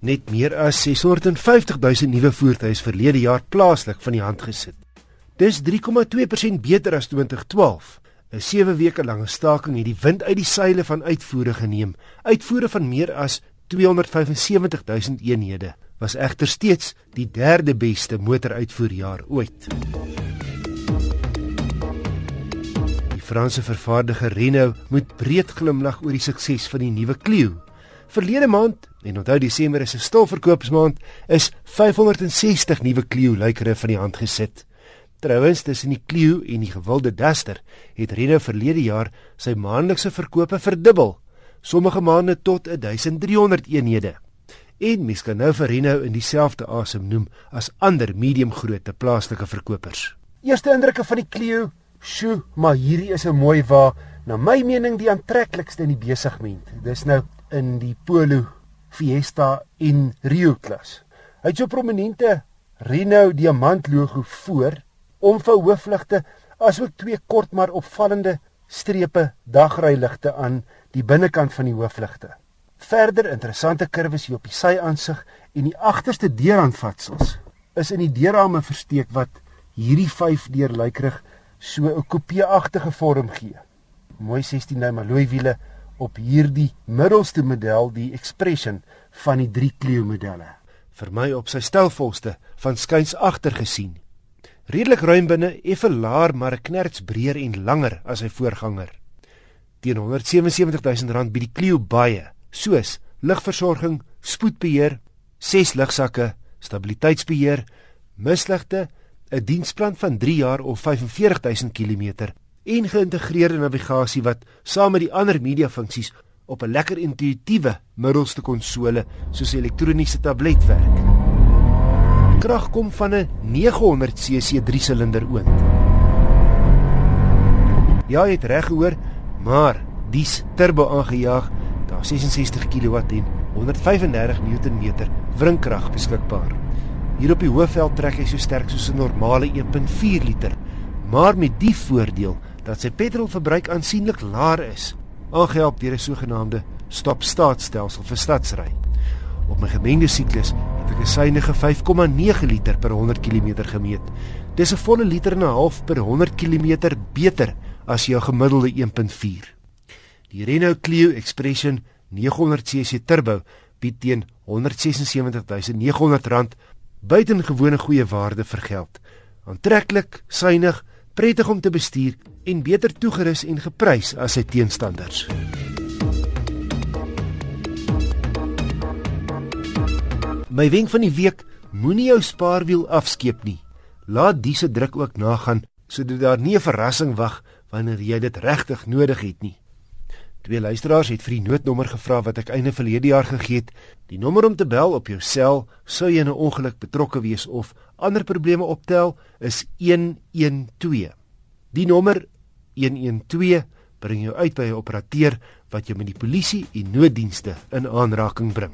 Net meer as 650 000 nuwe voertuie is verlede jaar plaaslik van die hand gesit. Dis 3,2% beter as 2012. 'n 7 weke lange staking het die wind uit die seile van uitvoere geneem. Uitvoere van meer as 275 000 eenhede was egter steeds die derde beste motoruitvoerjaar ooit. Die Franse vervaardiger Renault moet breed glimlag oor die sukses van die nuwe Clio. Verlede maand, en onthou Desember is 'n stilverkoopsmaand, is 560 nuwe Clio lykere van die hand gesit. Trouwens, tussen die Clio en die gewilde Duster het Renault verlede jaar sy maandelikse verkope verdubbel, sommige maande tot 1300 eenhede. En mens kan nou vir Renault in dieselfde asem noem as ander medium-grootte plaaslike verkopers. Eerste indrukke van die Clio, sjoe, maar hierdie is 'n mooi wa, na my mening die aantreklikste in die besigment. Dis nou in die Polo, Fiesta en Rio klas. Hy het so prominente Renault diamant logo voor, omvou hoofligte asook twee kort maar opvallende strepe dagryligte aan die binnekant van die hoofligte. Verder interessante kurwes hier op die sy-aansig en die agterste deuraanvatsels is in die deurrame versteek wat hierdie 5 deur lykrig so 'n coupe-agtige vorm gee. Mooi 16 nou Malloy wiele op hierdie middelste model die expression van die drie Clio modelle. Vir my op sy stelvolste van skuins agter gesien. Redelik ruim binne, effe laer maar 'n knerts breër en langer as sy voorganger. Teen 177000 rand bied die Clio baie, soos ligversorging, spoedbeheer, 6 ligsakke, stabiliteitsbeheer, misligte, 'n diensplan van 3 jaar of 45000 km en geïntegreerde navigasie wat saam met die ander media funksies op 'n lekker intuïtiewe middelste konsole soos 'n elektroniese tablet werk. Krag kom van 'n 900cc 3-silinder oond. Ja, jy het reg gehoor, maar dis turbo aangejaag, daar 66 kW en 135 Nm wrinkrag beskikbaar. Hier op die hoofveld trek hy so sterk soos 'n normale 1.4 liter, maar met die voordeel dat sy petrolverbruik aansienlik laer is, aangehelp deur 'n sogenaamde stop-start-stelsel vir stadsry. Op my gemengde siklus het ek 'n suiwige 5,9 liter per 100 km gemeet. Dis 'n volle liter en 'n half per 100 km beter as jou gemiddelde 1.4. Die Renault Clio Expression 900cc turbo bied teen R176.900 buitengewone goeie waarde vir geld. Aantreklik, suiwig, prettig om te bestuur en beter toegerus en geprys as sy teenstanders. My wenk van die week: moenie jou spaarwiel afskeep nie. Laat diese druk ook nagaan sodat daar nie 'n verrassing wag wanneer jy dit regtig nodig het nie. Twee luisteraars het vir die noodnommer gevra wat ek einde verlede jaar gegee het. Die nommer om te bel op jou sel sou jy 'n ongeluk betrokke wees of ander probleme optel is 112. Die nommer 112 bring jou uit by 'n operateur wat jou met die polisie en nooddienste in aanraking bring.